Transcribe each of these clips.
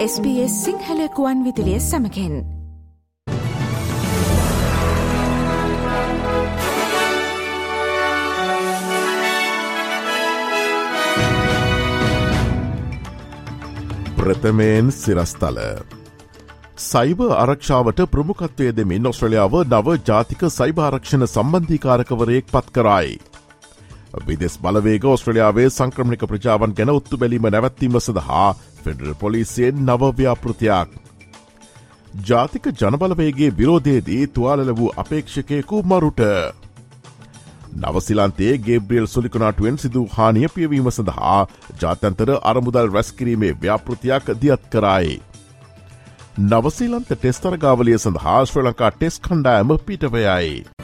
SBS සිංහලකුවන් විදිලිය සමකෙන් ප්‍රථමයෙන් සිරස්තල සයිබ ආරක්ෂාවට ප්‍රමුඛත්වය දෙමින් ඔස්ට්‍රලියාව නව ජාතික සයිභාරක්ෂණ සම්බන්ධීකාරකවරයෙක් පත් කරයි. විදෙස් බලවේග ඔස්ට්‍රලියාවේ සංක්‍රමණික ප්‍රජාවන් ගැන ඔත්තු බැලීම නැවැත්වීම සඳහා ෆෙඩරල් පොලිසියෙන් නවව්‍යාපෘතියක්. ජාතික ජනබලවේගේ විරෝධයේදී තුවාලල වූ අපේක්ෂකයකු මරුට. නවසිලන්තේ ගේබ්‍රියල් සුලිකනාටුවෙන් සිදු හානිය පියවීම සඳහා ජාතන්තර අරමුදල් රැස්කිරීමේ ව්‍යාපෘතියක් දියත් කරයි. නවසීලන්ත ටෙස්තරගාවලිය සඳහා ශ්‍ර ලංකා ටෙස් කණ්ඩායම පිටවයයි.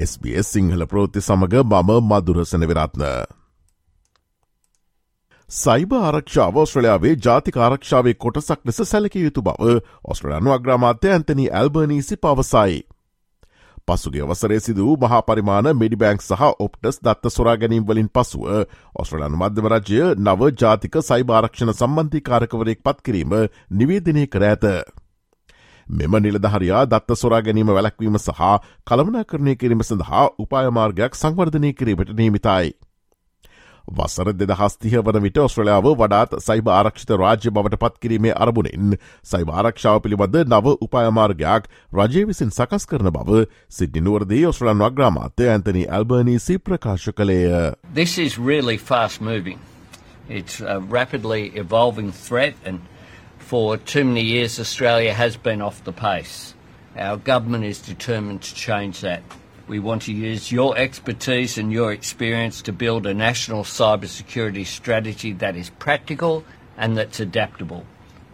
SBS සිංහල ප්‍රෝති සමඟ මම මදුරසන විරත්න. සයිබ ආරක්ෂාව ඔස්ට්‍රලයාාවේ ජාතික ආරක්ෂාවේ කොටසක් ලෙස සැලකිය යුතු බව ඔස්ට්‍රලයානු අග්‍රාමාත්‍ය ඇන්තනි ඇල්බනීසි පවසයි. පසුගේ වසරේ සිදු මහාපරිමාණ මිඩිබෑන්ක් සහ ඔප්ටස් දත්ත සොරා ගැනීම් වලින් පසුව ඔස්ට්‍රලයානු මධ්‍යමරජය නව ජාතික සයිභාරක්ෂණ සම්බන්ධිකාරකවරයෙක් පත්කිරීම නිවේදනය කර ඇත. මෙම නිලධහරයා දත්ත සොරා ගැනීම වැලැක්වීම සහ කළමනාකරණය කිරීම සඳහා උපායමාර්ගයක් සංවර්ධනය කිරීමට නීමිතයි. වසර දෙදහස්තිහ වන විට ඔස්ට්‍රලියාව වඩාත් සයිබ ආරක්ෂිත රාජ්‍ය බවට පත්කිරීමේ අරබුණින් සයිබ ආරක්ෂාව පිළිබඳ නව උපායමාර්ගයක් රජය විසින් සකස් කරන බව සිද්ධිනුවරදී ඔස්ට්‍රලන් වග්‍රාමාත්‍ය ඇන්තනි ඇල්බර්නීසි ප්‍රකාශ කළේය. This is really fast moving. It's a rapidly evolving threat and for too many years, Australia has been off the pace. Our government is determined to change that. We want to use your expertise and your experience to build a national cybersecurity strategy that is practical and that's adaptable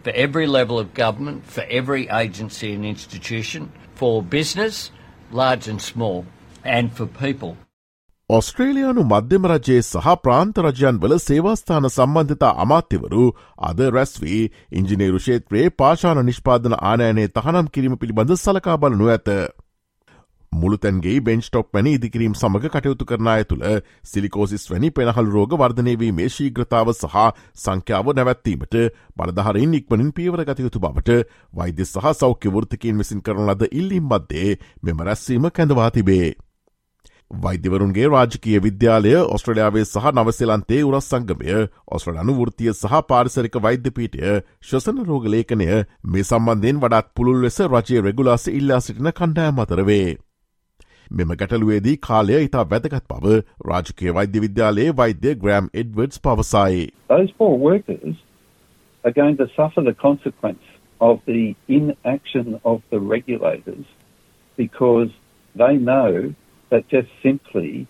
for every level of government, for every agency and institution, for business, large and small, and for people. ඔස්ට්‍රේලයානු මධ්‍යම රජයේ සහ ප්‍රාන්ත රජයන් වල සේවාස්ථාන සම්බන්ධතා අමාත්‍යවරු අද රැස්වී ඉංජිනේරු ෂේත්‍රයේ පාශාන නිෂ්පාදන ආනයනයේ තහනම් කිරීම පිළිබඳ සලකා බලනු ඇත. මුළුතැන්ගේ බෙන්ස්ටොප් වැනි ඉදිකිරීම් සමඟ කටයුතු කරනාය තුළ සිලිකෝසිස් වැනි පෙනහල් රෝග වර්ධනයවීමේ ශීග්‍රතාව සහ සංඛ්‍යාව නැවැත්වීමට බලධහරින් ඉක්මනින් පීවර ගතයුතු බවට වෛද්‍ය සහ සෞඛ්‍ය වෘතිකින් විසින් කරන ලද ඉල්ලිම් මධ්‍යේ මෙම රැස්වීම කැඳවා තිබේ. වෛද්‍යවරුන්ගේ රාජකීය විද්‍යාලය ඔස්ට්‍රලයාාවේ සහ නවසලන්තේ උරස් සංගමය ඔස්ට්‍රලනු වෘතිය සහ පාරිසරික වෛද්‍යපීටය ශ්වසන රෝගලේඛනය මේ සම්බන්ධයෙන් වඩත් පුළුල් ලෙස රජයේ රෙගුලාස ඉල්ලා සිටින කණ්ඩෑම් අතරවේ. මෙම ගැටලුවේදී කාලය ඉතා වැදගත් බව රාජකය වෛද්‍ය විද්‍යාලයේ වෛද්‍ය ග්‍රෑම් එඩ්වර්ඩ්ස් පවසයි. Those poor workers are going to suffer the consequence of the inaction of the regulators because they know that just simply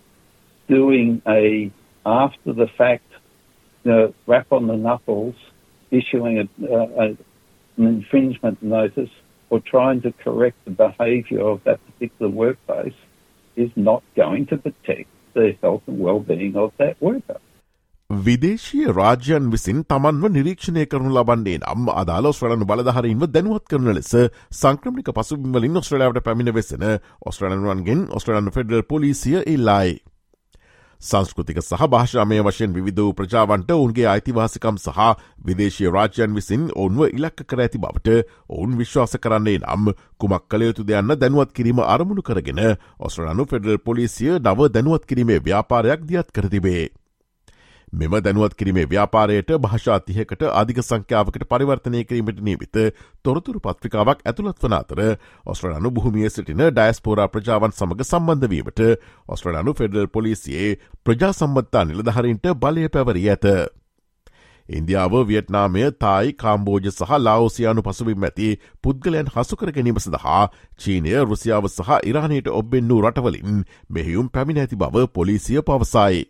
doing a after the fact you know, rap on the knuckles, issuing a, a, an infringement notice, or trying to correct the behaviour of that particular workplace is not going to protect the health and well-being of that worker. විදේශීය රාජ්‍යන් විසින් තමන්ව නිරීක්ෂණය කරනු ලබන්නේ නම් අදාල Australian බලධහරන්ව දැනුවත් කරන ලෙස සංක්‍රමික පසුබිමලින් ඔස්ට්‍රලාවට පැමිණ වෙසෙන ඔස්ට්‍රලන්වන්ගෙන් ඔස්ට්‍රලන් ෆෙඩල් පොලිසිය ඉල්ලායි. සංස්කෘතික සහ භාෂාමය වශයෙන් විවිධ වූ ප්‍රජාවන්ට ඔවුන්ගේ අයිතිවාසිකම් සහ විදේශය රාජ්‍යන් විසින් ඔවුන්ව ඉලක්ක කර ඇති බවට ඔවුන් විශ්වාස කරන්නේ නම් කුමක් කළයුතු දෙයන්න දැනුවත් කිරීම අරමුණු කරගෙන ඔස්ට්‍රලනු ෆෙඩල් පොලිසිය නව දැනුවත් කිරීමේ ව්‍යාපාරයක් දියත් කරතිබේ. මෙම දැනුවත් කිරීමේ ව්‍යාපාරයට භාෂාතිහකට අධික සංඛ්‍යාවකට පරිවර්තනය කිරීමට නීවිත තොරතුරු පත්‍රිකාවක් ඇතුළත් වන අතර ඔස්ට්‍රලනු බොහමිය සිටින ඩයිස්පෝරා ප්‍රජාවන් සමඟ සම්බන්ධවීමට ඔස්ට්‍රලනු ෆෙඩල් පොලිසියේ ප්‍රජා සම්බත්තා නිලධහරින්ට බලය පැවරී ඇත. ඉන්දියාව වියට්නාමය තායි කාම්බෝජ සහ ලාෝසියානු පසුවිම් ඇති පුද්ගලයන් හසුකර ගැනීම සඳහා චීනය රුසියාව සහ ඉරානයට ඔබ්බෙන්නූ රටවලින් මෙහියුම් පැමිණ ඇති බව පොලිසිය පවසයි.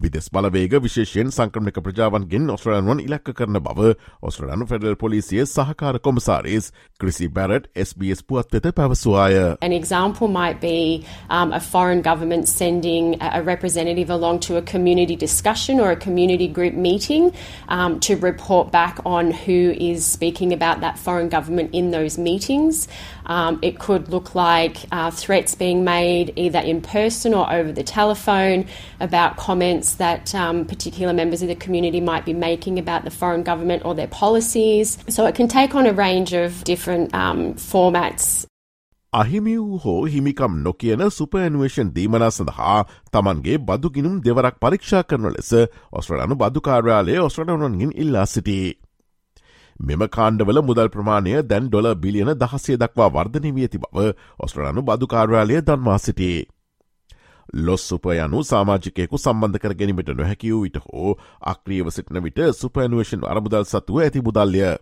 විදෙස් බලවේග විශේෂයෙන් සංක්‍රමණක ප්‍රජාවන්ගෙන් ඔස්ට්‍රලන්වන් ඉලක්ක කරන බව ඔස්ට්‍රලනු ෆෙඩල් පොලිසිය සහකාර කොමසාරිස් ක්‍රිසි බැරට් SBS පුවත් වෙත පැවසවාය. An example might be um, a foreign government sending a representative along to a community discussion or a community group meeting um, to report back on who is speaking about that foreign government in those meetings. Um, it could look like uh, threats being made either in person or over the telephone about comments that um, particular members of the community might be making about the foreign government or their policies. So it can take on a range of different um, formats. අහිමි වූ හෝ හිමිකම් නොකියන superannuation දීමනා සඳහා තමන්ගේ බදුගිනුම් දෙවරක් පරීක්ෂා කරන ලෙස ඔස්ට්‍රලනු බදු කාර්යාලය ඔස්ට්‍රඩවනන්ගින් ඉල්ලා සිටී. මෙම කාණ්ඩවල මුදල් ප්‍රමාණය දැන් ඩොල බිලියන දහසේ දක්වා වර්ධනය වී ඇති බව ඔස්ට්‍රලනු බදුකාර්යාලය දන්වා සිටේ. ලොස් සුප යනු සාමාජිකයකු සම්බන්ධ කර ගැනීමට නොහැකිවූ විට හෝ අක්‍රියව සිටින විට සුපනුවේෂන් අරමුදල් සතුව ඇති මුදල්ය.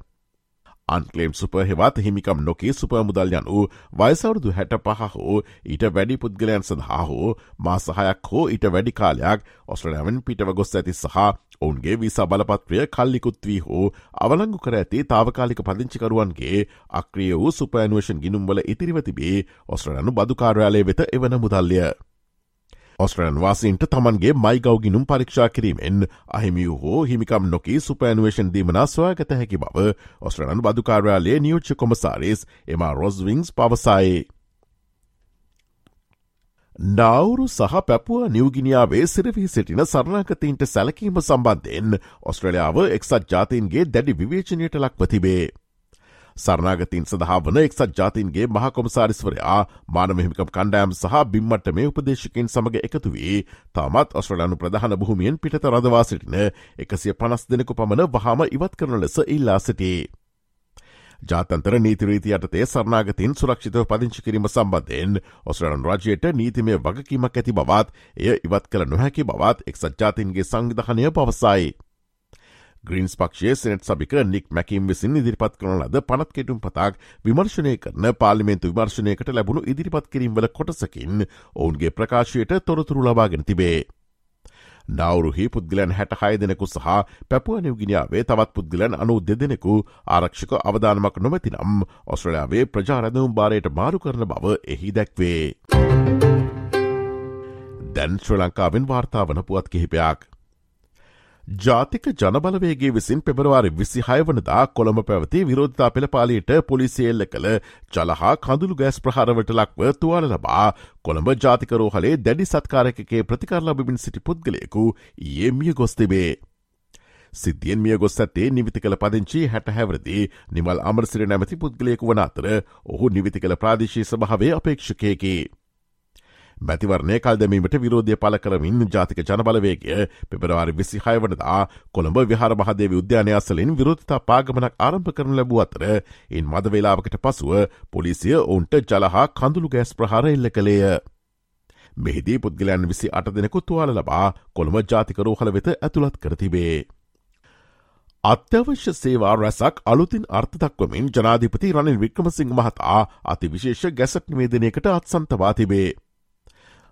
අන්කලේම් සුප හෙවත් හිමිකම් නොකේ සුප මුදල් යනු වයසවරුදු හැට පහ හෝ ඊට වැඩි පුද්ගලයන් සඳහා හෝ මාසහයක් හෝ ඊට වැඩි කාලයක් ඔස්ට්‍රලයාවෙන් පිටව ගොස් ඇති සහ ඔවුන්ගේ විසා බලපත්‍රය කල්ලිකුත් වී හෝ අවලංගු කර ඇති තාවකාලික පදිංචිකරුවන්ගේ අක්‍රිය වූ සුපෑනුවේෂන් ගිනුම්වල ඉතිරිව තිබේ ඔස්ට්‍රලනු බදුකාර්යාලය වෙත එවන මුදල්ය. ඔස්ට්‍රයන් වාසින්ට තමන්ගේ මයිගෞගිනුම් පරීක්ෂා කිරීමෙන් අහිමිය හෝ හිමිකම් නොකී සුපෑනුවේෂන් දීමනා ස්වාගත හැකි බව ඔස්ට්‍රලන් බදුකාරයාලේ නියෝච්ච කොමසාරිස් එම රොස්විංස් පවසයි. නවුරු සහ පැපුව නිවගිනියාවේ සිරවී සිටින සරණකතීන්ට සැලකීම සම්බන්ධයෙන් ඔස්ට්‍රලියාව එක්සත් ජාතීන්ගේ දැඩි විවේචනයට ලක්ව තිබේ. සරණාගතින් සඳහා වන එක්සත් ජාතින්ගේ මහකොමසාරිස්වරයා මානමහිමිකම් කණ්ඩෑම් සහ බිම්මට මේ උපදේශකින් සමඟ එකතු වී තාමත් ඔස්ට්‍රලනු ප්‍රධාන බොහොමියෙන් පිට රදවා සිටින එකසිය පනස් දෙනෙකු පමණ වහාම ඉවත් කරන ලෙස ඉල්ලා සිටේ. ජාතන්තර නීතිරීති යටතේ සරනාගතින් සුරක්ෂිතව පදිංචි කිරීම සම්බන්ධයෙන් ඔස්ට්‍රලන් රජයට නීතිමය වගකීමක් ඇති බවත් එය ඉවත් කළ නොහැකි බවත් එක්සත් ජාතින්ගේ සංවිධානය පවසයි. ග්‍රීන්ස් පක්ෂය සෙනට් සභික නික් මැකිම් විසින් ඉදිරිපත් කරන ලද පනත් කෙටුම් පතාක් විමර්ශනය කරන පාලිමෙන්තු විමර්ශනයකට ලැබුණු ඉදිරිපත් කිරීම්වල කොටසකින් ඔවුන්ගේ ප්‍රකාශයට තොරතුරු ලබාගෙන තිබේ. නවරුහි පුද්ගලන් හැට හය දෙනෙකු සහ පැපුව නිවගිනියාවේ තවත් පුද්ගලන් අනු දෙදෙනෙකු ආරක්ෂක අවධානමක් නොමැතිනම් ඔස්ට්‍රලයාාවේ ප්‍රජාරැඳවුම් භාරයට මාරු කරන බව එහි දැක්වේ. දැන් ශ්‍ර ලංකාවෙන් වාර්තාාවන පුවත් කිහිපයක්. ජාතික ජනබලවේගේ විසින් පෙබරවාරි විසි හයවනදා කොළඹ පැවති විරෝධතා පෙළපාලීට පොලිසියෙල්ල කළ ජලහා කඳුළු ගෑස් ප්‍රහාරවට ලක්ව තුවාල ලබා කොළඹ ජාතිකරෝහලේ දැඩි සත්කාරකගේ ප්‍රතිකාරලබිමින් සිටි පුද්ගලයකු ඒ මිය ගොස්තිබේ. සිද්ධියෙන් මිය ගොස් ඇත්තේ නිවිති කළ පදිංචි හැට හැවරදි නිමල් අමරසිර නැමති පුද්ගලයකු වන අතර ඔහු නිවිති කළ ප්‍රාදේශී සභාවේ අපේක්ෂකයකි. මැතිවරණය කල් දැමීමට විරෝධය පල කරමින් ජාතික ජනබලවේගය පෙබරවාරි විසි හයවනදා කොළඹ විහාර මහදේව උද්‍යානයස්සලින් විරෝධතා පාගමනක් ආරම්භ කරනු ලැබූ අතර ඉන් මද වෙලාවකට පසුව පොලිසිය ඔවුන්ට ජලහා කඳුළු ගෑස් ප්‍රහාර එල්ල කළේය. මෙහිදී පුද්ගලයන් විසි අට දෙනෙකු තුවාල ලබා කොළඹ ජාතිකරෝහල වෙත ඇතුළත් කරතිබේ. අත්‍යවශ්‍ය සේවා රැසක් අලුතින් අර්ථ දක්වමින් ජනාධිපති රනිල් වික්‍රමසිංහ මහතා අති විශේෂ ගැසට නිවේදනයකට අත්සන්තවා තිබේ.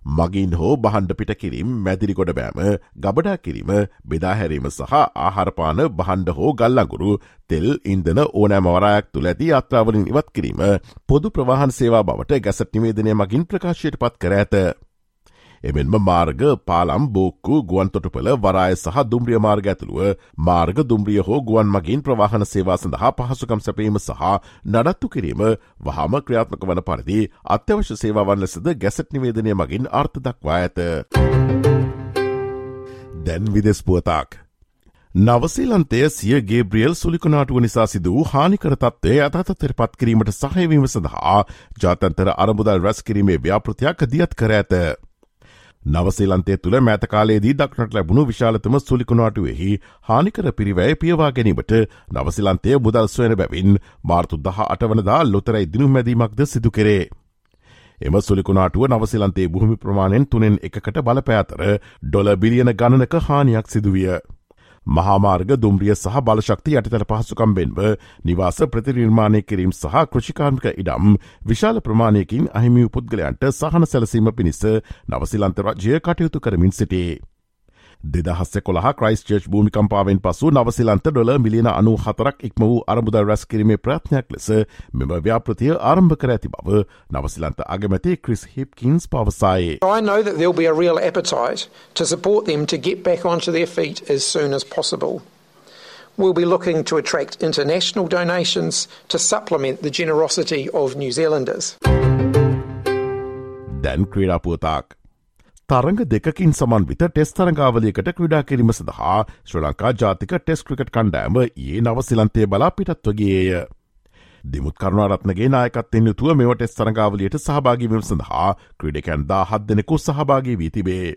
මගින් හෝ බහන්ඩ පිට කිරීම් මැදිරිකොඩ බෑම ගබඩා කිරීම බෙදාහැරීම සහ ආහාරපාන බහන්ඩ හෝ ගල්ලගුරු තෙල් ඉන්දන ඕනෑම වරායක් තුළ ඇති අත්‍රාවලින් ඉවත් කිරීම පොදු ප්‍රවාහන් සේවා බවට ගැසට නිවේදනය මගින් ප්‍රකාශයට පත් කර ඇත. එමෙන්ම මාර්ග පාලම් බෝක්කු ගුවන් තොටුපල වරාය සහ දුම්රිය මාර්ග ඇතුළුව මාර්ග දුම්රිය හෝ ගුවන් මගින් ප්‍රවාහන සේවා සඳහා පහසුකම් සැපීම සහ නඩත්තු කිරීම වහම ක්‍රියාත්මක වන පරිදි අත්‍යවශ්‍ය සේවාවන් ලෙසද ගැසට නිවේදනය මගින් අර්ථ දක්වා ඇත. දැන් විදෙස් පුවතාක්. නවසීලන්තය සිය ගේබ්‍රියල් සුලිකුණාටුව නිසා සිද වූ හානිකර තත්වය අතහතතර පත් කිරීමට සහයවීම සඳහා ජාතන්තර අරමුදල් රැස් කිරීමේ ව්‍යාපෘතියක් දියත් කර ඇත. නවසේලන්තය තුළ මෑතකාලේදී දක්නට ලැබුණු විශාලතම සුලිකුණාටුවෙහි හානිකර පිරිවැය පියවා ගැනීමට නවසිලන්තය මුදල් සොයන බැවින් මාර්තු දහ අටවනදා ලොතරයි දිනු මැදීමක්ද සිදු කරේ. එම සුලිකුණාටුව නවසිලන්තේ භූමි ප්‍රමාණයෙන් තුනෙන් එකකට බලපෑතර ඩොල බිලියන ගණනක හානියක් සිදුවිය. මහාමාර්ග දුම්රිය සහ බලශක්ති යටතර පහසුකම්බෙන්ව නිවාස ප්‍රතිනිර්මාණය කිරීම් සහ කෘෂිකාර්මික ඉඩම් විශාල ප්‍රමාණයකින් අහිමි පුද්ගලයන්ට සහන සැලසීම පිණිස නවසිලන්ත රජය කටයුතු කරමින් සිටේ. දෙදහස්ස කොළහ ක්‍රයිස් චර්ච් භූමිකම්පාවෙන් පසු නවසිලන්ත ඩොල මිලියන අනු හතරක් ඉක්ම වූ අරමුද රැස් කිරීමේ ප්‍රත්නයක් ලෙස මෙම ව්‍යාපෘතිය ආරම්භ කර ඇති බව නවසිලන්ත අගමැති ක්‍රිස් හිප්කින්ස් පවසායේ. I know that there'll be a real appetite to support them to get back onto their feet as soon as possible. We'll be looking to attract international donations to supplement the generosity of New Zealanders. දැන් ක්‍රීඩාපුවතාක්. තරඟ දෙකින් සමන්විත test තරඟාවලයකට ක්‍රඩා කිරීම සඳහා ශ්‍ර ලංකා ජාතික test cricket කණ්ඩෑම ඒ නවසිලන්තේ බලා පිටත්වගේය. දිමුත් කරුණාරත්නගේ නායකත්තෙන් යුතුව මෙව ටෙස් තරඟාවලියට සහභාගිවීම සඳහා ක්‍රඩකැන් දා හත් දෙනෙකු සහභාගී වී තිබේ.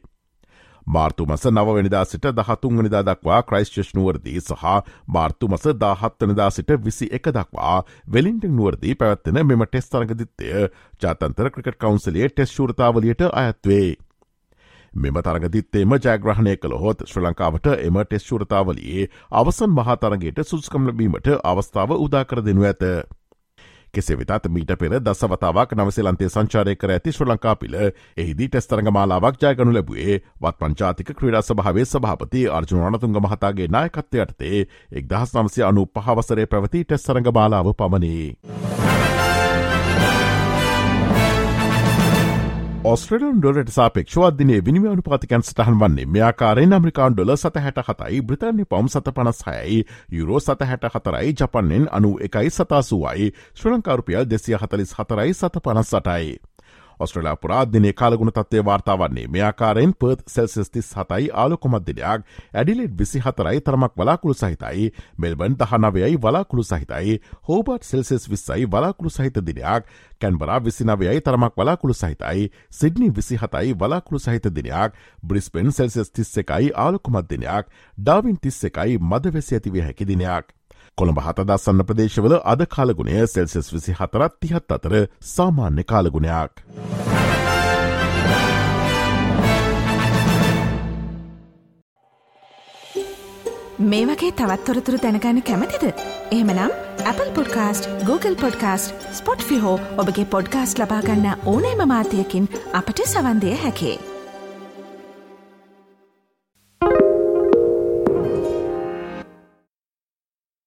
මාර්තු මස නවනිදා සිට දහතුන් වනිදා දක්වා ක්‍රයිස්්චෂ් නුවරදී සහ මාර්තු මස දාහත්වනදා සිට විසි එක දක්වා වෙලින්ටෙක් නුවරදී පැවත්වෙන මෙම ටෙස් තරගදිත්තය ජාතන්තර ක්‍රිකට් කවන්සලේ ටෙස් ශෘතාවලියට අයත්වේ. මෙම තරගදිත්තේම ජයග්‍රහණය කළහොත් ශ්‍ර ලංකාවට එම ටෙස් ශෘතාවලයේ අවසන් මහතරගේට සුස්කම් ලබීමට අවස්ථාව උදාකර දෙනු ඇත. කෙසේ වෙතත් මීට පෙර දසවතාවක් නවසලන්තේ සංචාරය කර ඇති ශ්‍ර ලංකාපිල එහිදී ටෙස්තරඟ මාලාවක් ජයගනු ලැබුවේ වත් පංචාතික ක්‍රඩා සභාවේ සභාපති අර්ජුනනතුන්ග මහතාගේ නායකත්වයටතේ එක් දහස් නම්සය අනු පහවසරේ පැවති ටෙස්තරඟ මාලාව පමණේ. ඔස්ට්‍රලන් ඩොලට සාපෙක්ෂවත් දිනේ විනිියනු පාතිකන් සටහන් වන්නේ මෙයාකාරෙන් අමරිකාන් ඩොල සත හැට හතයි බ්‍රතාන්‍ය පවම් සත පනස් හයයි යුරෝ සත හැට හතරයි ජපන්නෙන් අනු එකයි සතාසුවයි ශ්‍ර ලංකාරුපියල් දෙසිය හතලිස් හතරයි සත පනස් සටයි. ඔස්ට්‍රලයා පුරාධනය කාලගුණ තත්වය වාර්තාවන්නේ මෙයාකාරෙන් පර්ත් සෙල්සිස්තිස් හතයි ආලොකොමත්දිනයක් ඇඩිලෙට් විසි හතරයි තරමක් වලාකුළු සහිතයි. මෙල්බන් දහනවයයි වලාකුළු සහිතයි. හෝබට් සෙල්සෙස් විස්සයි වලාකුළු සහිත දිනයක්. කැන්බරා විසිනවයයි තරමක් වලාකුළු සහිතයි. සිඩ්නි විසි හතයි වලාකුළු සහිත දිනයක්. බ්‍රිස්පෙන් සෙල්සෙස් තිස්ස එකයි ආලොකුමත් දිනයක්. ඩාවින් තිස්ස එකයි මදවැසි ඇතිවිය හැකි දිනයක්. කොළඹ හතදස්සන්න ප්‍රදේශවල අද කාලගුණය සෙල්සෙස් විසි හතරත් තිහත් අතර සාමාන්‍ය කාලගුණයක්. මේ වගේ තවත්තොරතුරු දැනගන්න කැමතිද. එහමනම් Apple podcast Google podcast Spotify ඔබගේ පොඩ්කාස්ට ලබාගන්න ඕනෑම මාතයකින් අපට සවන්දය හැකේ.